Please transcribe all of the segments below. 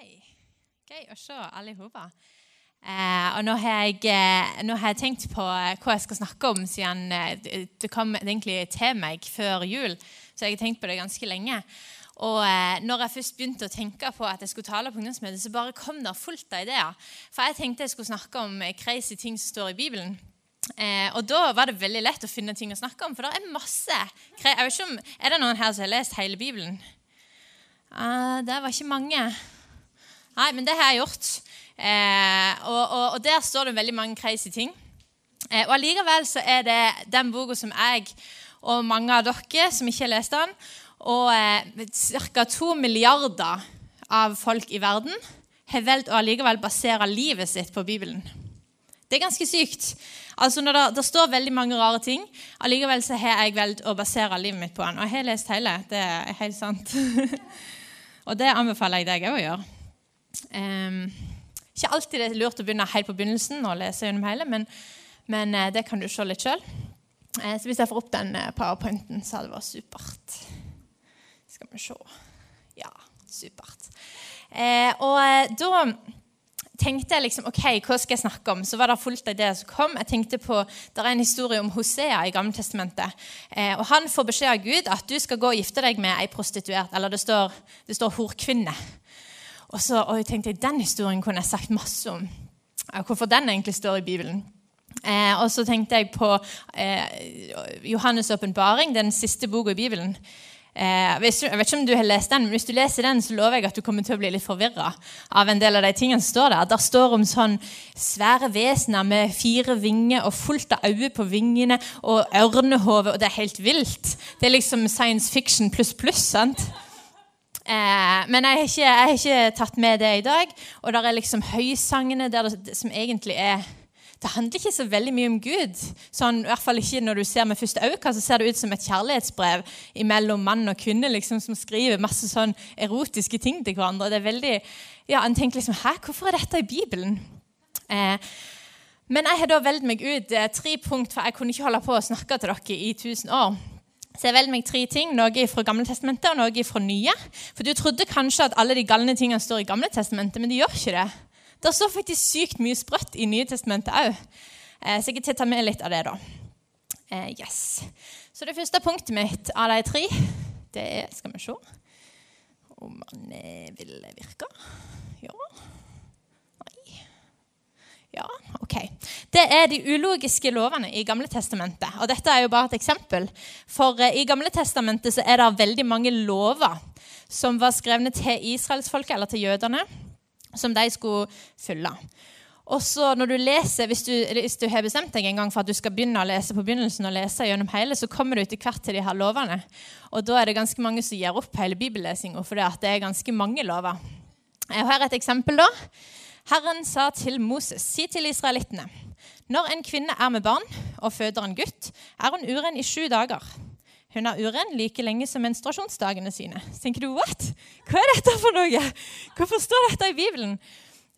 Hei. Gøy å se alle sammen. Eh, og nå har, jeg, eh, nå har, jeg, tenkt på eh, hva jeg skal snakke om, siden eh, det kom egentlig til meg før jul. Så jeg har tenkt på det ganske lenge. Og eh, når jeg først begynte å tenke på at jeg skulle tale på ungdomsmøtet, så bare kom det fullt av ideer. For jeg tenkte jeg skulle snakke om eh, crazy ting som står i Bibelen. og da var det veldig lett å finne ting å snakke om, for det er masse. Jeg vet ikke om, Er det noen her som har lest hele Bibelen? Uh, det var ikke mange. Nei, men det har jeg gjort. Eh, og, og, og, der står det veldig mange crazy ting. Eh, og allikevel så er det den boka som jeg og mange av dere som ikke har lest den, og eh, ca. to milliarder av folk i verden har valgt å allikevel basere livet sitt på Bibelen. Det er ganske sykt. Altså når det, det står veldig mange rare ting, allikevel så har jeg valgt å basere livet mitt på den. Og jeg har lest hele. Det er helt sant. og det anbefaler jeg deg òg å gjøre. Um, ikke alltid det er lurt å begynne helt på begynnelsen og lese gjennom hele, men, men eh, det kan du se litt sjøl. Eh, så hvis jeg får opp den eh, powerpointen, så hadde det vært supert. Skal vi se Ja, supert. Og da tenkte jeg liksom, ok, hva skal jeg snakke om? Så var det fullt av det som kom. Jeg tenkte på, Det er en historie om Hosea i Gammeltestamentet. Eh, og Han får beskjed av Gud at du skal gå og gifte deg med ei prostituert. Eller det står, det står horkvinne. Og så og jeg tenkte Den historien kunne jeg sagt masse om. Hvorfor den egentlig står i Bibelen. Eh, og så tenkte jeg på eh, Johannes' åpenbaring, den siste boka i Bibelen. Eh, jeg vet ikke om du har lest den, men Hvis du leser den, så lover jeg at du kommer til å bli litt forvirra av en del av de tingene som står der. Der står om sånn svære vesener med fire vinger og fullt av øyne på vingene og ørnehove, og det er helt vilt. Det er liksom science fiction pluss pluss. sant? Eh, men jeg har, ikke, jeg har, ikke, tatt med det i dag. Og der er liksom høysangene det, som egentlig er Det handler ikke så veldig mye om Gud. Sånn, I hvert fall ikke når du ser med første øye, så ser det ut som et kjærlighetsbrev mellom mann og kvinne liksom, som skriver masse sånn erotiske ting til hverandre. Det er veldig, ja, En tenker liksom Hæ, hvorfor er dette i Bibelen? Eh, men jeg har da valgt meg ut eh, tre punkt, for jeg kunne ikke holde på å snakke til dere i 1000 år. Så jeg velger meg tre ting, noe fra Gamletestamentet og noe fra Nye. For du trodde kanskje at alle de galne tingene står i Gamle Testamentet, men de gjør ikke det. Det står faktisk sykt mye sprøtt i Nye Testamentet òg. Eh, så jeg tar ta med litt av det, da. Eh, yes. Så det første punktet mitt av de tre, det er Skal vi se om han eh, vil virke. Ja. Ja, ok. Det er de ulogiske lovene i Gamle Testamentet. Og dette er jo bare et eksempel. For uh, i Gamle Testamentet så er det veldig mange lover som var skrevne til israelsfolket, eller til jødene, som de skulle følge. Og så når du leser, hvis du, hvis du, har bestemt deg en gang for at du skal begynne å lese på begynnelsen og lese gjennom hele, så kommer du etter hvert til de her lovene. Og da er det ganske mange som gir opp hele bibellesinga, for det er ganske mange lover. Jeg har et eksempel da. Herren sa til Moses, si til israelittene, når en kvinne er med barn og føder en gutt, er hun uren i sju dager. Hun er uren like lenge som menstruasjonsdagene sine. Så tenker du, what? Hva er dette for noe? Hvorfor står dette i Bibelen?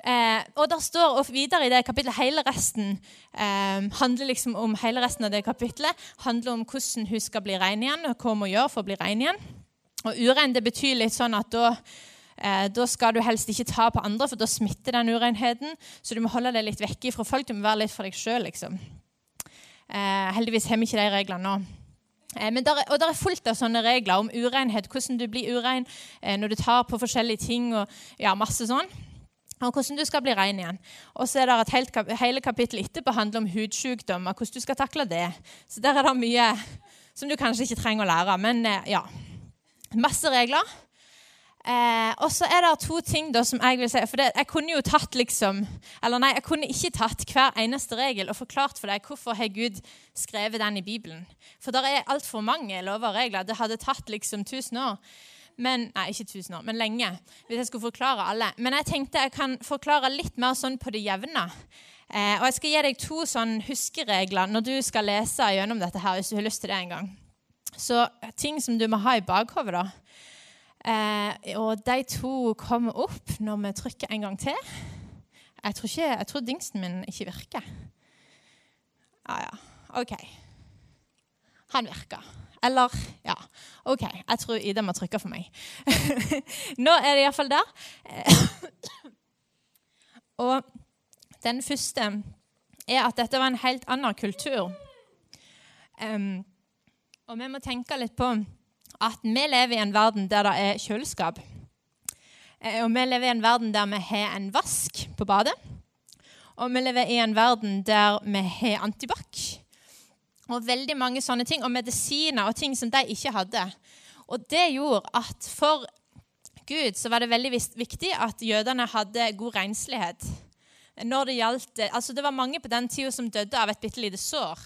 Eh, og der står og videre i det kapittelet hele resten eh, handler liksom om hele resten av det kapittelet handler om hvordan hun skal bli rein igjen, og hva hun må gjøre for å bli rein igjen. Og uren det betyr litt sånn at da Eh, da skal du helst ikke ta på andre, for da smitter den urenheten. Så du må holde deg litt vekke fra folk. Du må være litt for deg sjøl. Liksom. Eh, heldigvis har vi ikke de reglene nå. Eh, men der, og det er fullt av sånne regler om urenhet, hvordan du blir urein eh, når du tar på forskjellige ting. og ja, masse sånn. Og hvordan du skal bli ren igjen. Og så er det et helt, Hele kapittelet etterpå handler om hudsykdommer, hvordan du skal takle det. Så der er det mye som du kanskje ikke trenger å lære. Men eh, ja, masse regler. Eh, og så er det to ting da som jeg vil si. For det, jeg kunne jo tatt liksom Eller nei, jeg kunne ikke tatt hver eneste regel og forklart for deg hvorfor har Gud skrevet den i Bibelen. For det er altfor mange lover og regler. Det hadde tatt liksom 1000 år. Men, nei, ikke 1000 år, men lenge. Hvis jeg skulle forklare alle. Men jeg tenkte jeg kan forklare litt mer sånn på det jevne. Eh, og jeg skal gi deg to sånn huskeregler når du skal lese gjennom dette her, hvis du har lyst til det en gang. Så ting som du må ha i bakhodet, da. Eh, og de to kommer opp når vi trykker en gang til. Jeg tror, ikke, jeg tror dingsen min ikke virker. Ja, ja. OK. Han virka. Eller ja, OK, jeg tror Ida må trykke for meg. Nå er det iallfall der. Og den første er at dette var en helt annen kultur. Um, og vi må tenke litt på at vi lever i en verden der det er kjøleskap. Eh, og vi lever i en verden der vi har en vask på badet. Og vi lever i en verden der vi har antibac. Og veldig mange sånne ting, og medisiner og ting som de ikke hadde. Og det gjorde at for Gud så var det veldig viktig at jødene hadde god renslighet. Når Det gjaldt, altså det var mange på den tida som døde av et bitte lite sår.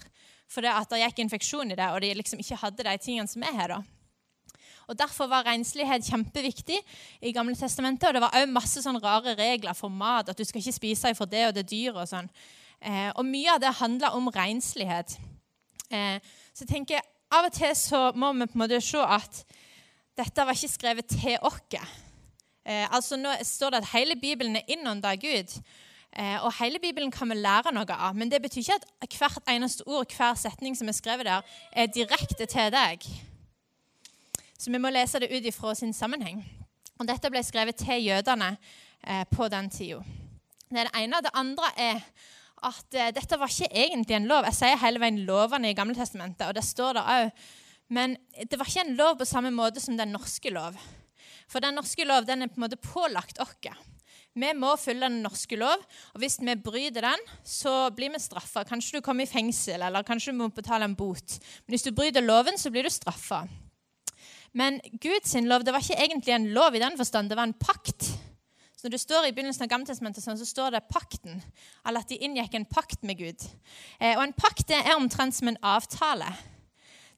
Det at det gikk infeksjon i det, og de liksom ikke hadde de tingene som er her. da. Og Derfor var renslighet kjempeviktig i Gamle testamentet. Og det var òg masse sånne rare regler for mat. At du skal ikke spise for det og det dyret. Og sånn. Eh, og mye av det handla om renslighet. Eh, så jeg tenker, Av og til så må vi på en måte se at dette var ikke skrevet til oss. Eh, altså Nå står det at hele Bibelen er innånda Gud. Eh, og Hele Bibelen kan vi lære noe av, men det betyr ikke at hvert eneste ord, hver setning som er skrevet der, er direkte til deg. Så vi må lese det ut ifra sin sammenheng. Og Dette ble skrevet til jødene eh, på den tida. Det er det ene. Det andre er at eh, dette var ikke egentlig en lov. Jeg sier hele veien lovene i Gamle Testamentet, og det står der òg. Men det var ikke en lov på samme måte som den norske lov. For den norske lov den er på en måte pålagt oss. Vi må følge den norske lov, og hvis vi bryter den, så blir vi straffa. Kanskje du kommer i fengsel, eller kanskje du må betale en bot. Men hvis du bryter loven, så blir du straffa. Men Guds lov det var ikke egentlig en lov i den forstand, det var en pakt. Så Når du står i begynnelsen av Gammeltestamentet, så står det pakten. Eller at de inngikk en pakt med Gud. Eh, og en pakt det er omtrent som en avtale.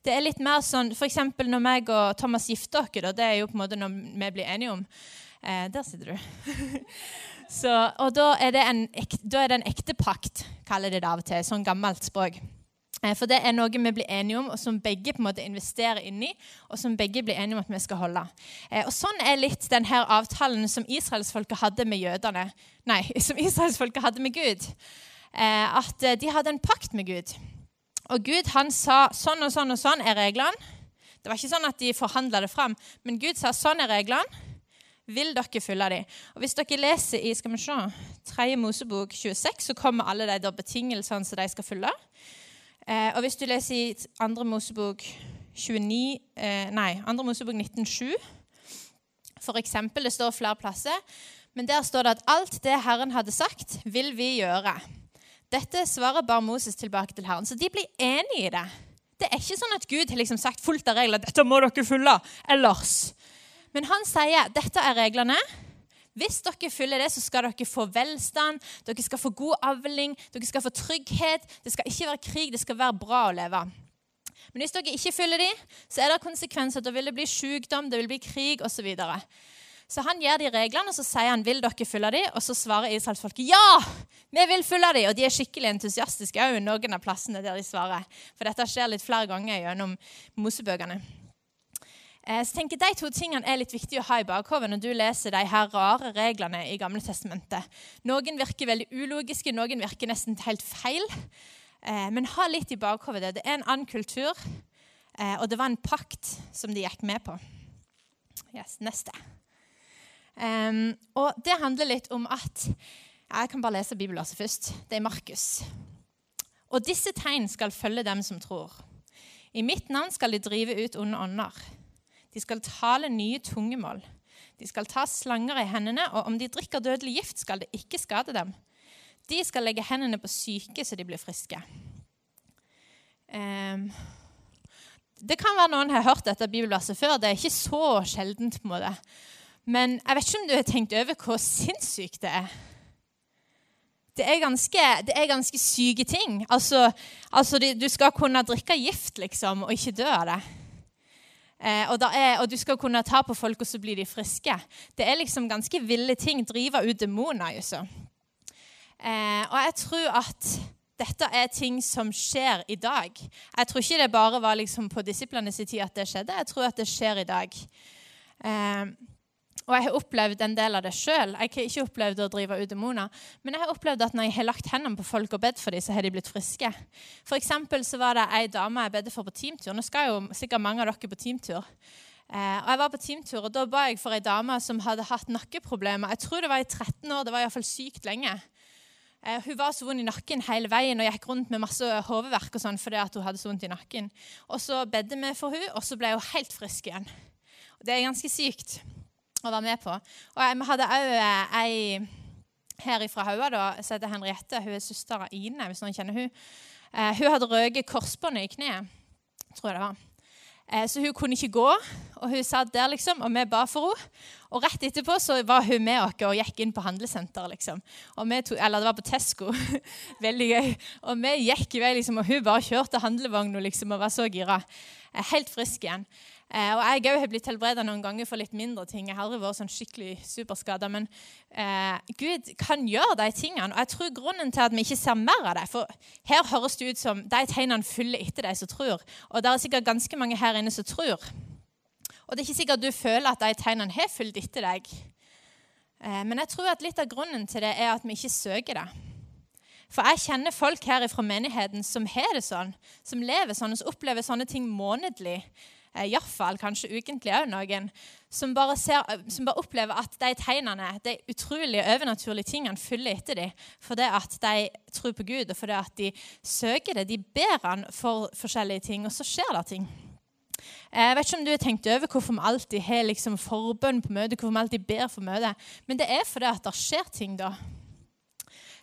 Det er litt mer sånn, F.eks. når meg og Thomas gifter oss, det er jo på en måte når vi blir enige om Eh, der sitter du. Så, og da er, en, da er det en ektepakt, kaller de det av og til. Sånn gammelt språk. Eh, for det er noe vi blir enige om, og som begge på en måte investerer inn i, og som begge blir enige om at vi skal holde. Eh, og Sånn er litt denne avtalen som israelsfolket hadde med jødene. Nei, som israelsfolket hadde med Gud. Eh, at de hadde en pakt med Gud. Og Gud han sa sånn og sånn og sånn er reglene. Det var ikke sånn at de forhandla det fram, men Gud sa sånn er reglene vil dere følge dem. Og Hvis dere leser i skal vi se, 3. Mosebok 26, så kommer alle de betingelsene som de skal følge. Eh, og hvis du leser i 2. Mosebok 29, eh, nei, 2. Mosebok 19,7 for eksempel, Det står flere plasser. Men der står det at alt det Herren hadde sagt, vil vi gjøre. Dette svarer bare Moses tilbake til Herren. Så de blir enige i det. Det er ikke sånn at Gud har liksom sagt fullt av regler. dette må dere følge, ellers men han sier dette er reglene. Hvis dere følger det, så skal dere få velstand, dere skal få god avling, dere skal få trygghet. Det skal ikke være krig, det skal være bra å leve. Men hvis dere ikke følger dem, så er det konsekvenser. Da vil det bli sykdom, det vil bli krig osv. Så, videre. så han gjør de reglene, og så sier han vil dere følge dem, og så svarer israelsfolket ja! Vi vil følge dem. Og de er skikkelig entusiastiske òg noen av plassene der de svarer. For dette skjer litt flere ganger gjennom Mosebøkene. Eh, så tenker jeg De to tingene er litt viktige å ha i bakhodet når du leser de her rare reglene i Gamle testamentet. Noen virker veldig ulogiske, noen virker nesten helt feil. Eh, men ha litt i bakhodet det. Det er en annen kultur, eh, og det var en pakt som de gikk med på. Yes, neste. Og det handler litt om at Jeg kan bare lese bibelverset først. Det er Markus. Og disse tegn skal følge dem som tror. I mitt navn skal de drive ut onde ånder. De skal tale nye tungemål. De skal ta slanger i hendene, og om de drikker dødelig gift, skal det ikke skade dem. De skal legge hendene på syke så de blir friske. Um, det kan være noen har hørt dette bibelverset før. Det er ikke så sjeldent. på en måte. Men jeg vet ikke om du har tenkt over hvor sinnssykt det er. Det er ganske, det er ganske syke ting. Altså, altså, Du skal kunne drikke gift liksom, og ikke dø av det. Eh, og, er, og, du skal kunne ta på folk, og så blir de friske. Det er liksom ganske ville ting. Drive ut demoner. Altså. Eh, og jeg tror at dette er ting som skjer i dag. Jeg tror ikke det bare var liksom på disiplenes tid at det skjedde. Jeg tror at det skjer i dag. Eh, Og jeg har opplevd en del av det sjøl. Jeg har ikke opplevd å drive ut demoner. Men jeg har opplevd at når jeg har lagt hendene på folk og bedt for dem, så har de blitt friske. For eksempel så var det ei dame jeg bedde for på teamtur. Nå skal jo sikkert mange av dere på teamtur. Eh, og Jeg var på teamtur, og da ba jeg for ei dame som hadde hatt nakkeproblemer. Jeg tror det var i 13 år. Det var iallfall sykt lenge. Eh, hun var så vond i nakken hele veien og gikk rundt med masse hodeverk og sånn fordi hun hadde så vondt i nakken. Og Så bedde vi for hun, og så ble hun helt frisk igjen. Og Det er ganske sykt å være med på. Og Vi hadde òg eh, ei her fra Haua som heter Henriette. Hun er søster av Ine, hvis noen kjenner hun. Eh, hun hadde røket korsbåndet i kneet, tror jeg det var. Eh, så hun kunne ikke gå, og hun satt der, liksom, og vi ba for henne. Og rett etterpå så var hun med oss og gikk inn på handlesenteret. liksom. To, eller det var på Tesco. Veldig gøy. Og vi gikk i vei, liksom, og hun bare kjørte handlevogna liksom, og var så gira. Helt frisk igjen. Eh, og Jeg òg har blitt helbreda noen ganger for litt mindre ting. Jeg har aldri vært sånn skikkelig superskada. Men eh, Gud kan gjøre de tingene. Og jeg tror grunnen til at vi ikke ser mer av det For her høres det ut som de tegnene følger etter de som tror. Og det er sikkert ganske mange her inne som tror. Og det er ikke sikkert du føler at de tegnene har fulgt etter deg. Eh, men jeg tror at litt av grunnen til det er at vi ikke søker det. For jeg kjenner folk her fra menigheten som har det sånn, som lever sånn, og som opplever sånne ting månedlig iallfall kanskje ukentlig òg noen, som bare, ser, som bare, opplever at de tegnene, de utrolige overnaturlige tingene, følger etter dem fordi at de tror på Gud, og fordi at de søker det. De ber Han for forskjellige ting, og så skjer det ting. Eh, jeg vet ikke om du har tenkt over hvorfor vi alltid har liksom forbønn på møte, hvorfor vi alltid ber for møte, men det er fordi at det skjer ting da.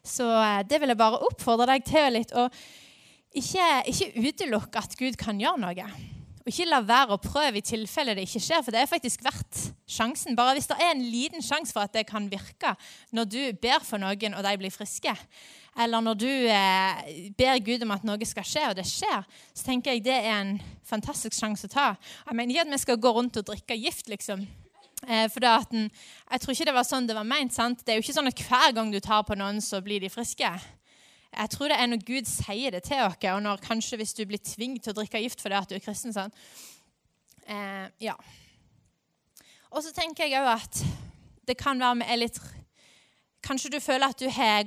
Så eh, det vil jeg bare oppfordre deg til litt. Og ikke, ikke utelukke at Gud kan gjøre noe. Og ikke la være å prøve i tilfelle det ikke skjer, for det er faktisk verdt sjansen. Bare hvis det er en liten sjanse for at det kan virke når du ber for noen, og de blir friske, eller når du eh, ber Gud om at noe skal skje, og det skjer, så tenker jeg det er en fantastisk sjanse å ta. Jeg mener ikke at vi skal gå rundt og drikke gift, liksom. Eh, for den, Jeg tror ikke det var sånn det var ment. sant? Det er jo ikke sånn at hver gang du tar på noen, så blir de friske. Jeg tror det er når Gud sier det til oss, og når kanskje hvis du blir tvunget til å drikke gift fordi at du er kristen. sånn. Eh, ja. Og så tenker jeg òg at det kan være med litt Kanskje du føler at du har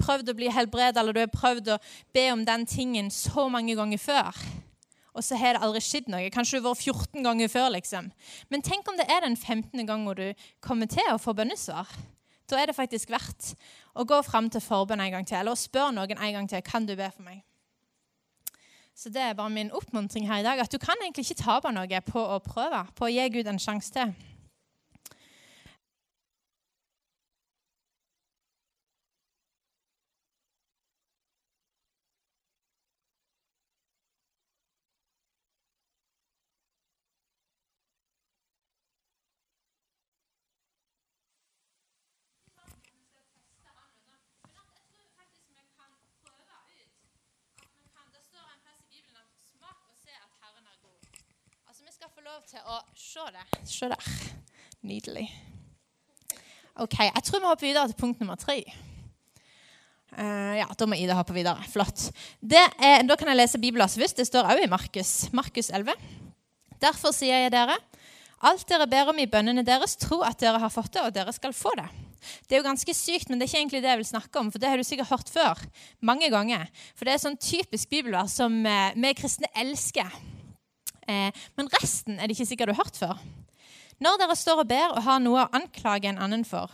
prøvd å bli helbredet, eller du har prøvd å be om den tingen så mange ganger før. Og så har det aldri skjedd noe. Kanskje du har vært 14 ganger før. liksom. Men tenk om det er den 15. gangen du kommer til å få bønnesvar. Da er det faktisk verdt å gå fram til forbønn en gang til, eller spør noen en gang til kan du be for meg. Så Det er bare min oppmuntring her i dag. At du kan egentlig ikke tape noe på å prøve, på å gi Gud en sjanse til. få lov til å se det. Se der. Nydelig. Ok, Jeg tror vi hopper videre til punkt nummer tre. Uh, ja, Da må Ida hoppe videre. Flott. Er, da kan jeg lese Bibelen først. Det står også i Markus, Markus 11. Derfor sier jeg dere, alt dere ber om i bønnene deres, tro at dere har fått det, og dere skal få det. Det er jo ganske sykt, men det er ikke egentlig det jeg vil snakke om. For det har du sikkert hørt før. Mange ganger. For det er sånn typisk bibelvers som uh, vi kristne elsker. Eh, men resten er det ikke sikkert du har hørt før. Når dere står og ber og har noe å anklage en annen for,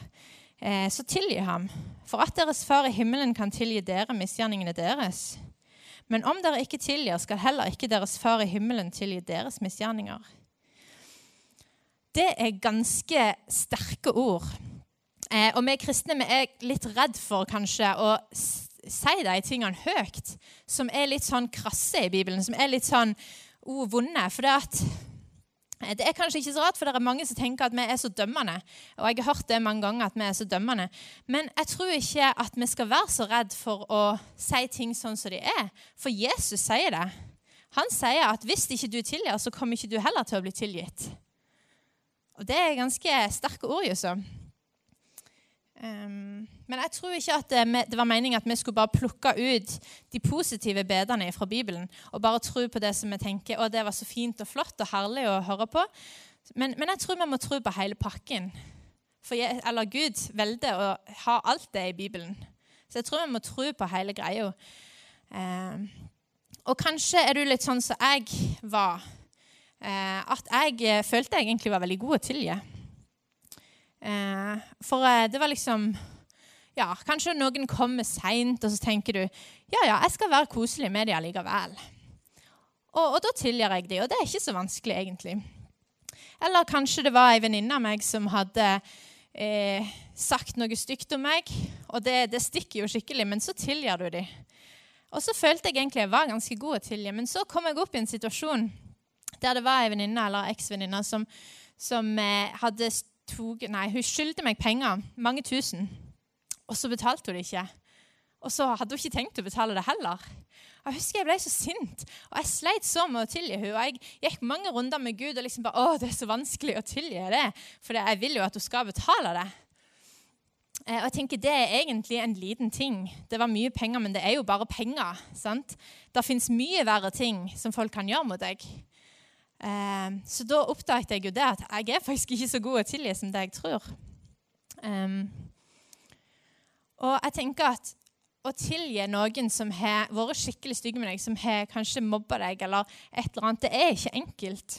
eh, så tilgi ham, for at deres far i himmelen kan tilgi dere misgjerningene deres. Men om dere ikke tilgir, skal heller ikke deres far i himmelen tilgi deres misgjerninger. Det er ganske sterke ord. Eh, og vi kristne vi er litt redd for kanskje å si de tingene høyt, som er litt sånn krasse i Bibelen. Som er litt sånn oh, vonde. For det, at, eh, det er kanskje ikke så rart, for det er mange som tenker at vi er så dømmende. Og jeg har hørt det mange ganger, at vi er så dømmende. Men jeg tror ikke at vi skal være så redd for å si ting sånn som de er. For Jesus sier det. Han sier at hvis ikke du tilgir, så kommer ikke du heller til å bli tilgitt. Og det er ganske sterke ord, Jusso. Um, men jeg tror ikke at det, det var meningen at vi skulle bare plukke ut de positive bedene fra Bibelen og bare tro på det som vi tenker å, det var så fint og flott og herlig å høre på. Men, men, jeg tror vi må tro på hele pakken. For jeg, eller Gud velger å ha alt det i Bibelen. Så jeg tror vi må tro på hele greia. Eh, og kanskje er du litt sånn som jeg var. Eh, at jeg følte jeg egentlig var veldig god å tilgi. Eh, for eh, det var liksom ja, Kanskje noen kommer seint, og så tenker du ja, ja, jeg skal være koselig med dem allikevel. Og, og da tilgir jeg dem, og det er ikke så vanskelig, egentlig. Eller kanskje det var ei venninne av meg som hadde eh, sagt noe stygt om meg, og det, det, stikker jo skikkelig, men så tilgir du dem. Og så følte jeg egentlig jeg var ganske god å tilgi, men så kom jeg opp i en situasjon der det var ei venninne eller eksvenninne som, som eh, hadde tog, nei, hun skyldte meg penger, mange tusen, og så betalte hun det ikke. Og så hadde hun ikke tenkt å betale det heller. Jeg husker jeg ble så sint, og jeg sleit så med å tilgi henne. Og jeg gikk mange runder med Gud og liksom bare Å, det er så vanskelig å tilgi det, for jeg vil jo at hun skal betale det. Eh, og jeg tenker Det er egentlig en liten ting. Det var mye penger, men det er jo bare penger. sant? Det fins mye verre ting som folk kan gjøre mot deg. Um, så da oppdaget jeg jo det at jeg er faktisk ikke så god å tilgi som det jeg tror. Og jeg tenker at å tilgi noen som har vært skikkelig stygge med deg, som har kanskje mobba deg, eller et eller annet, det er ikke enkelt.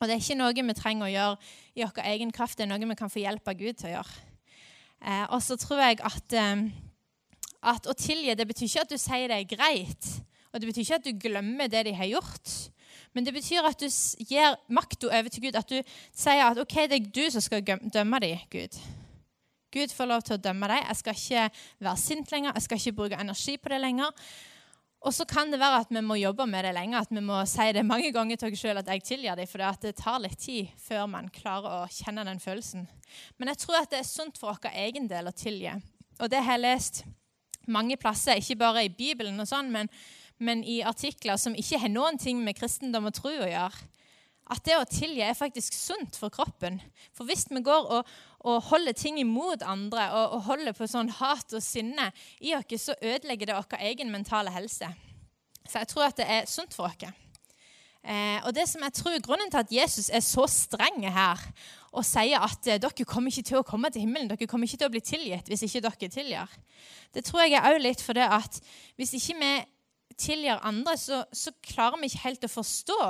Og det er ikke noe vi trenger å gjøre i vår egen kraft, det er noe vi kan få hjelp av Gud til å gjøre. Eh, og så tror jeg at, eh, at å tilgi det betyr ikke at du sier det er greit, og det betyr ikke at du glemmer det de har gjort. Men det betyr at du gir makta over til Gud. At du sier at ok, det er du som skal dømme dem, Gud. Gud får lov til å dømme deg. Jeg skal ikke være sint lenger. Jeg skal ikke bruke energi på det lenger. Og så kan det være at vi må jobbe med det lenger, at vi må si det mange ganger til oss sjøl at jeg tilgir dem, for det tar litt tid før man klarer å kjenne den følelsen. Men jeg tror at det er sunt for vår egen del å tilgi. Og det har jeg lest mange plasser, ikke bare i Bibelen, og sånn, men men i artikler som ikke har noen ting med kristendom og tro å gjøre. At det å tilgi er faktisk sunt for kroppen. For hvis vi går og, og holder ting imot andre og, og, holder på sånn hat og sinne i oss, så ødelegger det vår egen mentale helse. Så jeg tror at det er sunt for oss. Eh, og det som jeg tror Grunnen til at Jesus er så streng her og sier at eh, dere kommer ikke til å komme til himmelen, dere kommer ikke til å bli tilgitt hvis ikke dere tilgir, det tror jeg er også litt fordi at hvis ikke vi tilgir andre, så, så, klarer vi ikke helt å forstå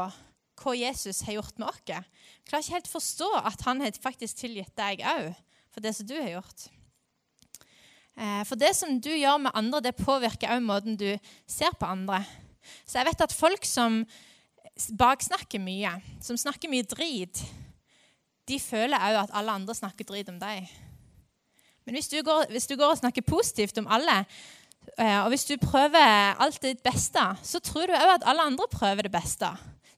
hva Jesus har gjort med oss. Jeg klarer ikke helt forstå at han har faktisk tilgitt deg òg for det som du har gjort. Eh, for det som du gjør med andre, det påvirker òg måten du ser på andre. Så jeg vet at folk som baksnakker mye, som snakker mye drit, de føler òg at alle andre snakker drit om deg. Men hvis du, går, hvis du går og snakker positivt om alle, Eh, og hvis du prøver alt ditt beste, så tror du òg at alle andre prøver det beste.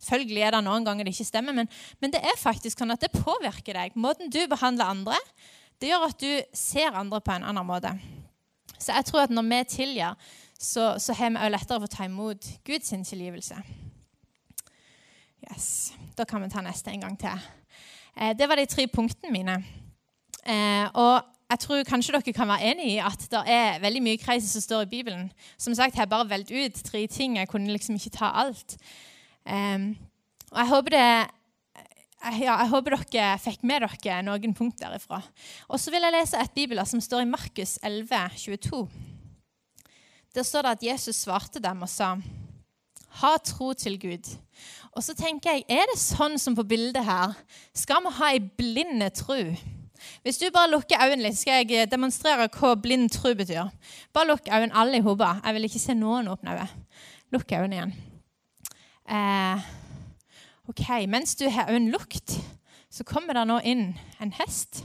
Selvfølgelig er det noen ganger det ikke stemmer, men, men, det er faktisk sånn at det påvirker deg. Måten du behandler andre, det gjør at du ser andre på en annen måte. Så jeg tror at når vi tilgir, så, så har vi også lettere for å ta imot Guds tilgivelse. Yes. Da kan vi ta neste en gang til. Eh, det var de tre punktene mine. Eh, og jeg tror kanskje dere kan være enig i at det er veldig mye kreis som står i Bibelen. Som sagt, Jeg har bare valgt ut tre ting. Jeg kunne liksom ikke ta alt. Um, og jeg håper, det, ja, jeg håper dere fikk med dere noen punkt derifra. Og så vil jeg lese et bibel som står i Markus 11, 22. Der står det at Jesus svarte dem og sa, 'Ha tro til Gud'. Og så tenker jeg, Er det sånn som på bildet her? Skal vi ha ei blinde tro? Hvis du bare lukker øynene litt, skal jeg eh, demonstrere hva blind tro betyr. Bare lukk øynene alle i hodet. Jeg vil ikke se noen åpne øyne. Lukk øynene igjen. Eh, ok, Mens du har en lukt, så kommer det nå inn en hest.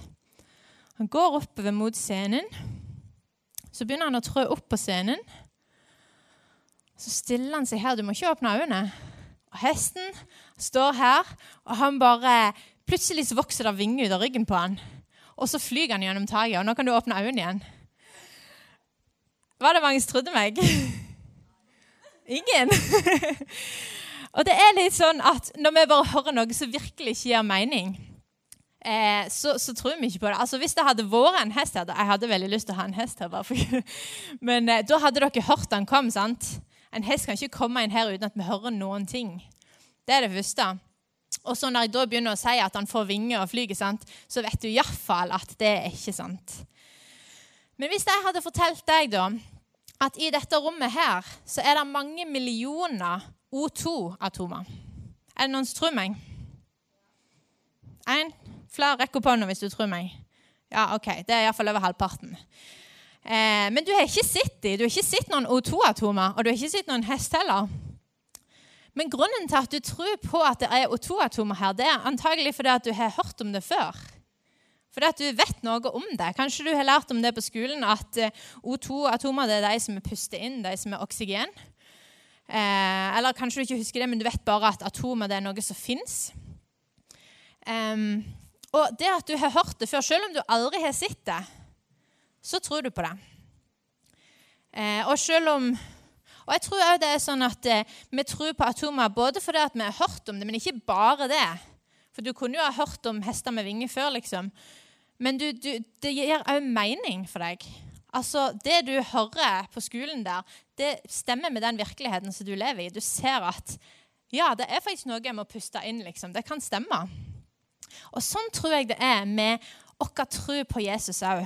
Han går oppover mot scenen. Så begynner han å trø opp på scenen. Så stiller han seg her. Du må ikke åpne øynene. Og Hesten står her, og han bare Plutselig så vokser det vinger ut av ryggen på han. Og så flyr han gjennom taket, og nå kan du åpne øynene igjen. Var det mange som trodde meg? Ingen? og det er litt sånn at når vi bare hører noe som virkelig ikke gir mening, eh, så, så, tror vi ikke på det. Altså Hvis det hadde vært en hest her Jeg hadde veldig lyst til å ha en hest her, for, men eh, da hadde dere hørt han kom. sant? En hest kan ikke komme inn her uten at vi hører noen ting. Det er det første. Og så når jeg da begynner å si at han får vinger og flyger, sant, så vet du iallfall at det er ikke sant. Men hvis jeg hadde fortalt deg da, at i dette rommet her så er det mange millioner O2-atomer Er det noen som tror meg? Én? Flere rekk opp hånda hvis du tror meg. Ja, ok, Det er iallfall over halvparten. Eh, men du har ikke sett dem. Du har ikke sett noen O2-atomer, og du har ikke sett noen hest heller. Men grunnen til at du tror på at det er O2-atomer her, det er antagelig fordi at du har hørt om det før. Fordi at du vet noe om det. Kanskje du har lært om det på skolen, at eh, O2-atomer er de som er puster inn, de som er oksygen. Eh, eller kanskje du ikke husker det, men du vet bare at atomer det er noe som fins. Um, og det at du har hørt det før, selv om du aldri har sett det, så tror du på det. Eh, og selv om og jeg tror også det er sånn at eh, Vi tror på atomer både fordi at vi har hørt om det, men ikke bare det. For du kunne jo ha hørt om hester med vinger før, liksom. Men du, du, det gir òg mening for deg. Altså, Det du hører på skolen der, det stemmer med den virkeligheten som du lever i. Du ser at ja, det er faktisk noe jeg må puste inn. liksom. Det kan stemme. Og Sånn tror jeg det er med vår tro på Jesus òg.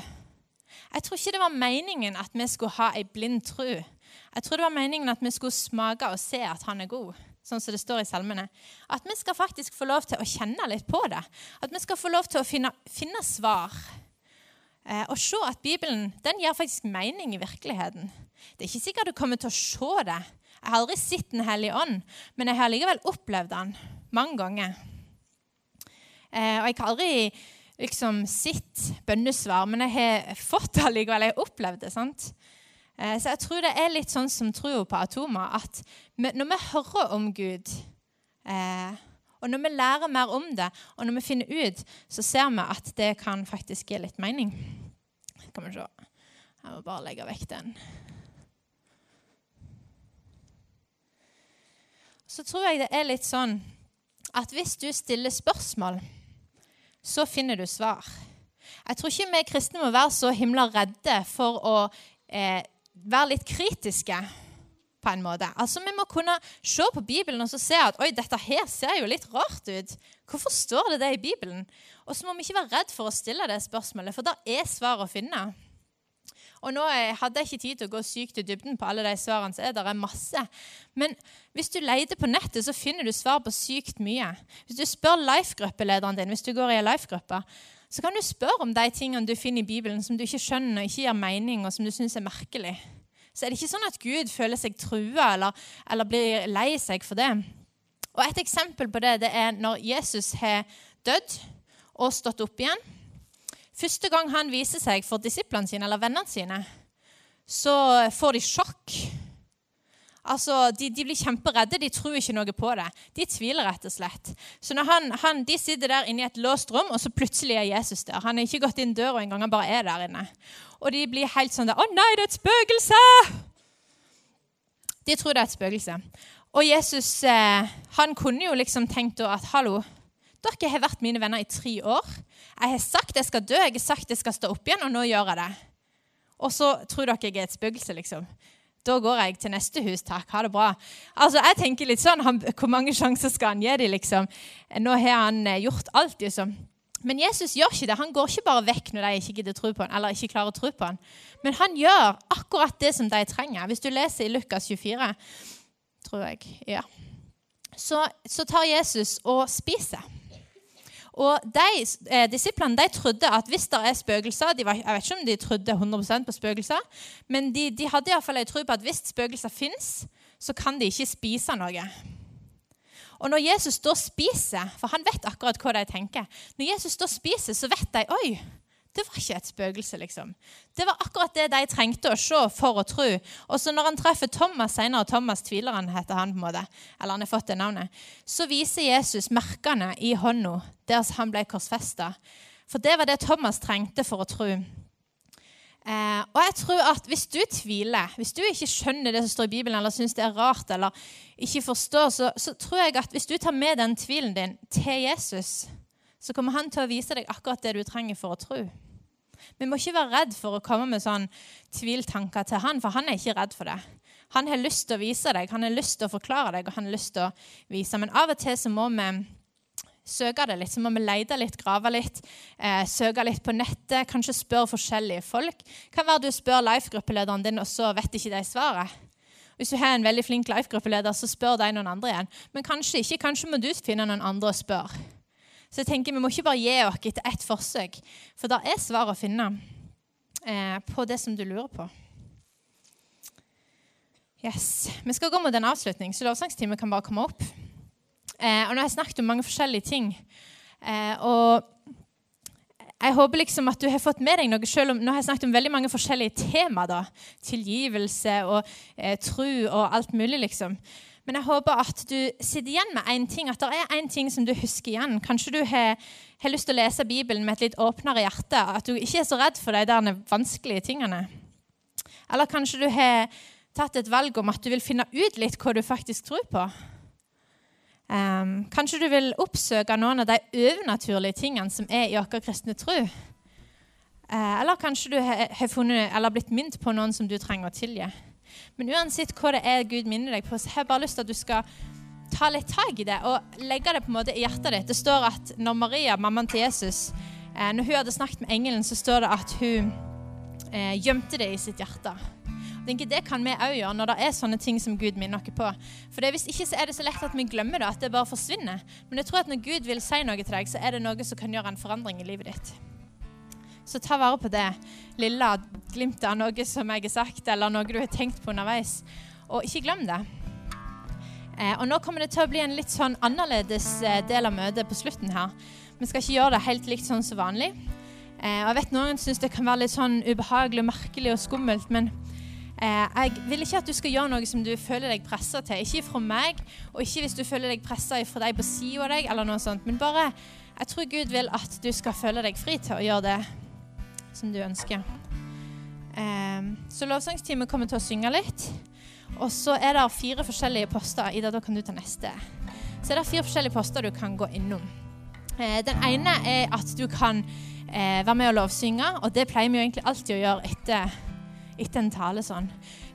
Jeg tror ikke det var meningen at vi skulle ha ei blind tro. Jeg tror det var meningen at vi skulle smake og se at han er god. Sånn som det står i salmene. At vi skal faktisk få lov til å kjenne litt på det. At vi skal få lov til å finne, finne svar. Eh, og se at Bibelen den gir faktisk mening i virkeligheten. Det er ikke sikkert du kommer til å se det. Jeg har aldri sett Den hellige ånd, men jeg har likevel opplevd den mange ganger. Eh, og jeg har aldri liksom sett bønnesvar, men jeg har fått det likevel. Jeg har opplevd det. sant? Eh, så jeg tror det er litt sånn som tror på atomer, at når vi hører om Gud, eh, og når vi lærer mer om det, og når vi finner ut, så ser vi at det kan faktisk gi litt mening. Skal vi se. Jeg må bare legge vekk den. Så tror jeg det er litt sånn at hvis du stiller spørsmål, så finner du svar. Jeg tror ikke vi kristne må være så himla redde for å eh, være litt kritiske på en måte. Altså, Vi må kunne se på Bibelen og så se at oi, dette her ser jo litt rart ut. Hvorfor står det det i Bibelen? Og så må vi ikke være redd for å stille det spørsmålet, for der er svar å finne. Og nå hadde jeg ikke tid til å gå sykt i dybden på alle de svarene. så er det masse. Men hvis du leter på nettet, så finner du svar på sykt mye. Hvis du spør life-gruppelederen din, hvis du går i en life-gruppe, så kan du spørre om de tingene du finner i Bibelen som du ikke skjønner, ikke gir mening, og som du syns er merkelig. Så er det ikke sånn at Gud føler seg trua eller, eller blir lei seg for det. Og Et eksempel på det det er når Jesus har dødd og stått opp igjen. Første gang han viser seg for disiplene sine eller vennene sine, så får de sjokk. Altså, de, de, blir kjemperedde. De tror ikke noe på det. De tviler rett og slett. Så når han, han, De sitter der inne i et låst rom, og så plutselig er Jesus der. Han er ikke gått inn døra engang, han bare er der inne. Og de blir helt sånn der, 'Å nei, det er et spøkelse!' De tror det er et spøkelse. Og Jesus eh, han kunne jo liksom tenkt da at 'Hallo, dere har vært mine venner i tre år.' 'Jeg har sagt jeg skal dø, jeg har sagt jeg skal stå opp igjen, og nå gjør jeg det.' Og så tror dere jeg er et spøkelse, liksom. Da går jeg til neste hus, takk. Ha det bra. Altså, jeg tenker litt sånn, han, Hvor mange sjanser skal han gi dem? liksom? Nå har han eh, gjort alt, liksom. Men Jesus gjør ikke det. Han går ikke bare vekk når de ikke gidder tro på han, eller ikke klarer å tro på han. Men han gjør akkurat det som de trenger. Hvis du leser i Lukas 24, tror jeg, ja, så, så tar Jesus og spiser. Og de, eh, Disiplene de trodde at hvis det er spøkelser var, Jeg vet ikke om de trodde 100% på spøkelser, men de, de hadde iallfall en tro på at hvis spøkelser fins, så kan de ikke spise noe. Og når Jesus da spiser, for han vet akkurat hva de tenker Når Jesus da spiser, så vet de oi, det var ikke et spøkelse, liksom. Det var akkurat det de trengte å se for å tro. Og så når han treffer Thomas senere, Thomas tvileren heter han på en måte, eller han har fått det navnet, så viser Jesus merkene i hånda der han ble korsfesta. For det var det Thomas trengte for å tro. Eh, og jeg tror at Hvis du tviler, hvis du ikke skjønner det som står i Bibelen, eller syns det er rart, eller ikke forstår, så, så tror jeg at hvis du tar med den tvilen din til Jesus, så kommer han til å vise deg akkurat det du trenger for å tro. Vi må ikke være redd for å komme med sånn tviltanker til han, for han er ikke redd for det. Han har lyst til å vise deg, han har lyst til å forklare deg, og han har lyst til å vise. Men av og til så må vi søke det litt. Så må vi lete litt, grave litt, eh, søke litt på nettet. Kanskje spørre forskjellige folk. Kan være du spør life-gruppelederen din, og så vet ikke de svaret. Hvis du har en veldig flink life-gruppeleder, så spør de noen andre igjen. Men kanskje ikke. Kanskje må du finne noen andre å spørre. Så jeg tenker Vi må ikke bare gi oss etter ett forsøk, for det er svar å finne eh, på det som du lurer på. Yes. Vi skal gå mot en avslutning, så lovsangstimen kan bare komme opp. Eh, og nå har jeg snakket om mange forskjellige ting. Eh, og jeg håper liksom at du har fått med deg noe selv om Nå har jeg snakket om veldig mange forskjellige tema. da, Tilgivelse og eh, tro og alt mulig, liksom. Men jeg håper at du sitter igjen med én ting, at det er én ting som du husker igjen. Kanskje du har, har, lyst til å lese Bibelen med et litt åpnere hjerte. At du ikke er så redd for de der vanskelige tingene. Eller kanskje du har tatt et valg om at du vil finne ut litt hva du faktisk tror på. Um, kanskje du vil oppsøke noen av de overnaturlige tingene som er i vår kristne tro. Uh, eller kanskje du har, funnet, eller blitt minnet på noen som du trenger å tilgi. Men uansett hva det er Gud minner deg på, så har jeg bare lyst til at du skal ta litt tak i det og legge det på en måte i hjertet ditt. Det står at når Maria, mammaen til Jesus, uh, når hun hadde snakket med engelen, så står det at hun uh, gjemte det i sitt hjerte tenker Det kan vi òg gjøre når det er sånne ting som Gud minner oss på. For det, Hvis ikke så er det så lett at vi glemmer det, at det bare forsvinner. Men jeg tror at når Gud vil si noe til deg, så er det noe som kan gjøre en forandring i livet ditt. Så ta vare på det lille glimtet av noe som jeg har sagt, eller noe du har tenkt på underveis. Og ikke glem det. Eh, og Nå kommer det til å bli en litt sånn annerledes eh, del av møtet på slutten her. Vi skal ikke gjøre det helt likt sånn som vanlig. Eh, og jeg vet Noen syns det kan være litt sånn ubehagelig og merkelig og skummelt, men Eh, jeg vil ikke at du skal gjøre noe som du føler deg pressa til. Ikke fra meg, og ikke hvis du føler deg pressa fra deg på sida av deg, eller noe sånt. Men bare Jeg tror Gud vil at du skal føle deg fri til å gjøre det som du ønsker. Um, så lovsangsteamet kommer til å synge litt. Og så er det fire forskjellige poster. Ida, da kan du ta neste. Så er det fire forskjellige poster du kan gå innom. Uh, den ene er at du kan være med og lovsynge, og det pleier vi jo egentlig alltid å gjøre etter etter en tale sånn.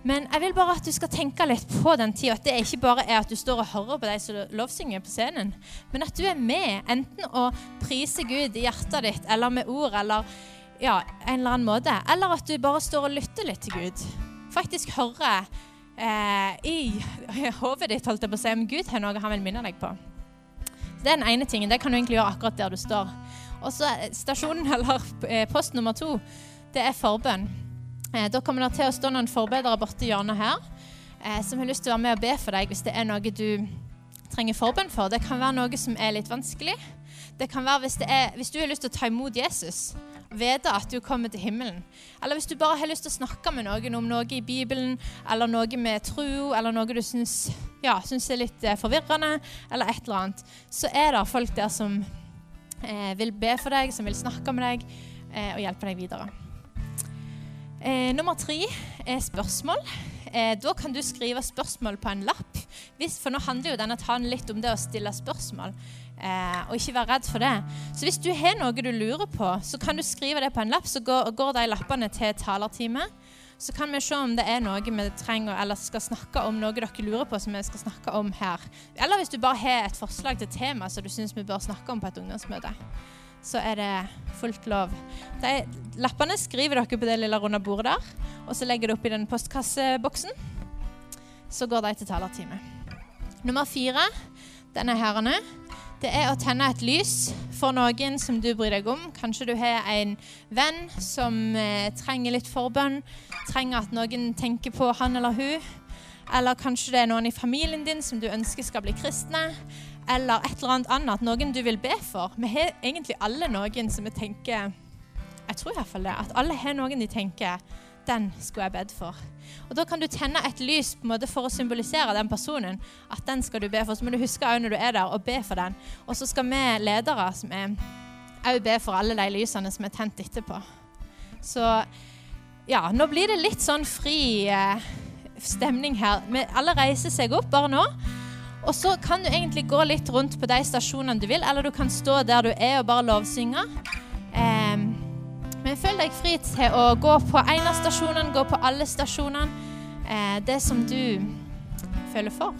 Men jeg vil bare at du skal tenke litt på den tida. At det ikke bare er at du står og hører på de som lovsynger på scenen, men at du er med, enten å prise Gud i hjertet ditt, eller med ord, eller ja, en eller annen måte. Eller at du bare står og lytter litt til Gud. Faktisk hører eh, i hodet ditt holdt jeg på å si, om Gud har noe han vil minne deg på. Det er den ene tingen. Det kan du egentlig gjøre akkurat der du står. Og så stasjonen, eller eh, post nummer to, det er forbønn. Eh, da kommer det til å stå noen forbedere borti hjørnet her eh, som har lyst til å være med og be for deg hvis det er noe du trenger forbønn for. Det kan være noe som er litt vanskelig. Det kan være hvis, er, hvis du har lyst til å ta imot Jesus, vite at du kommer til himmelen. Eller hvis du bare har lyst til å snakke med noen om noe i Bibelen, eller noe med tro, eller noe du syns, ja, er litt eh, forvirrende, eller et eller annet, så er det folk der som eh, vil be for deg, som vil snakke med deg eh, og hjelpe deg videre. Eh, nummer tre er spørsmål. Eh, da kan du skrive spørsmål på en lapp. Hvis, for nå handler jo denne talen litt om det å stille spørsmål, eh, og ikke være redd for det. Så hvis du har noe du lurer på, så kan du skrive det på en lapp, så går, går de lappene til talertime. Så kan vi se om det er noe vi trenger eller skal snakke om, noe dere lurer på som vi skal snakke om her. Eller hvis du bare har et forslag til tema som du syns vi bør snakke om på et ungdomsmøte så er det fullt lov. De lappene skriver dere på det lille runde bordet der, og så legger dere opp i den postkasseboksen. Så går de til talertime. Nummer fire, denne herrene, det er å tenne et lys for noen som du bryr deg om. Kanskje du har en venn som eh, trenger litt forbønn, trenger at noen tenker på han eller hun. Eller kanskje det er noen i familien din som du ønsker skal bli kristne eller et eller annet annet, noen du vil be for. Vi har egentlig alle noen som vi tenker Jeg tror iallfall det. At alle har noen de tenker den skulle jeg bedt for. Og Da kan du tenne et lys på en måte for å symbolisere den personen. At den skal du be for. Så må du huske også når du er der, å be for den. Og så skal vi ledere som er òg be for alle de lysene som er tent etterpå. Så ja, nå blir det litt sånn fri eh, stemning her. alle reiser seg opp bare nå. Og så kan du egentlig gå litt rundt på de stasjonene du vil, eller du kan stå der du er og bare lovsynge. Eh, men føl deg fri til å gå på en av stasjonene, gå på alle stasjonene. Eh, det som du føler for.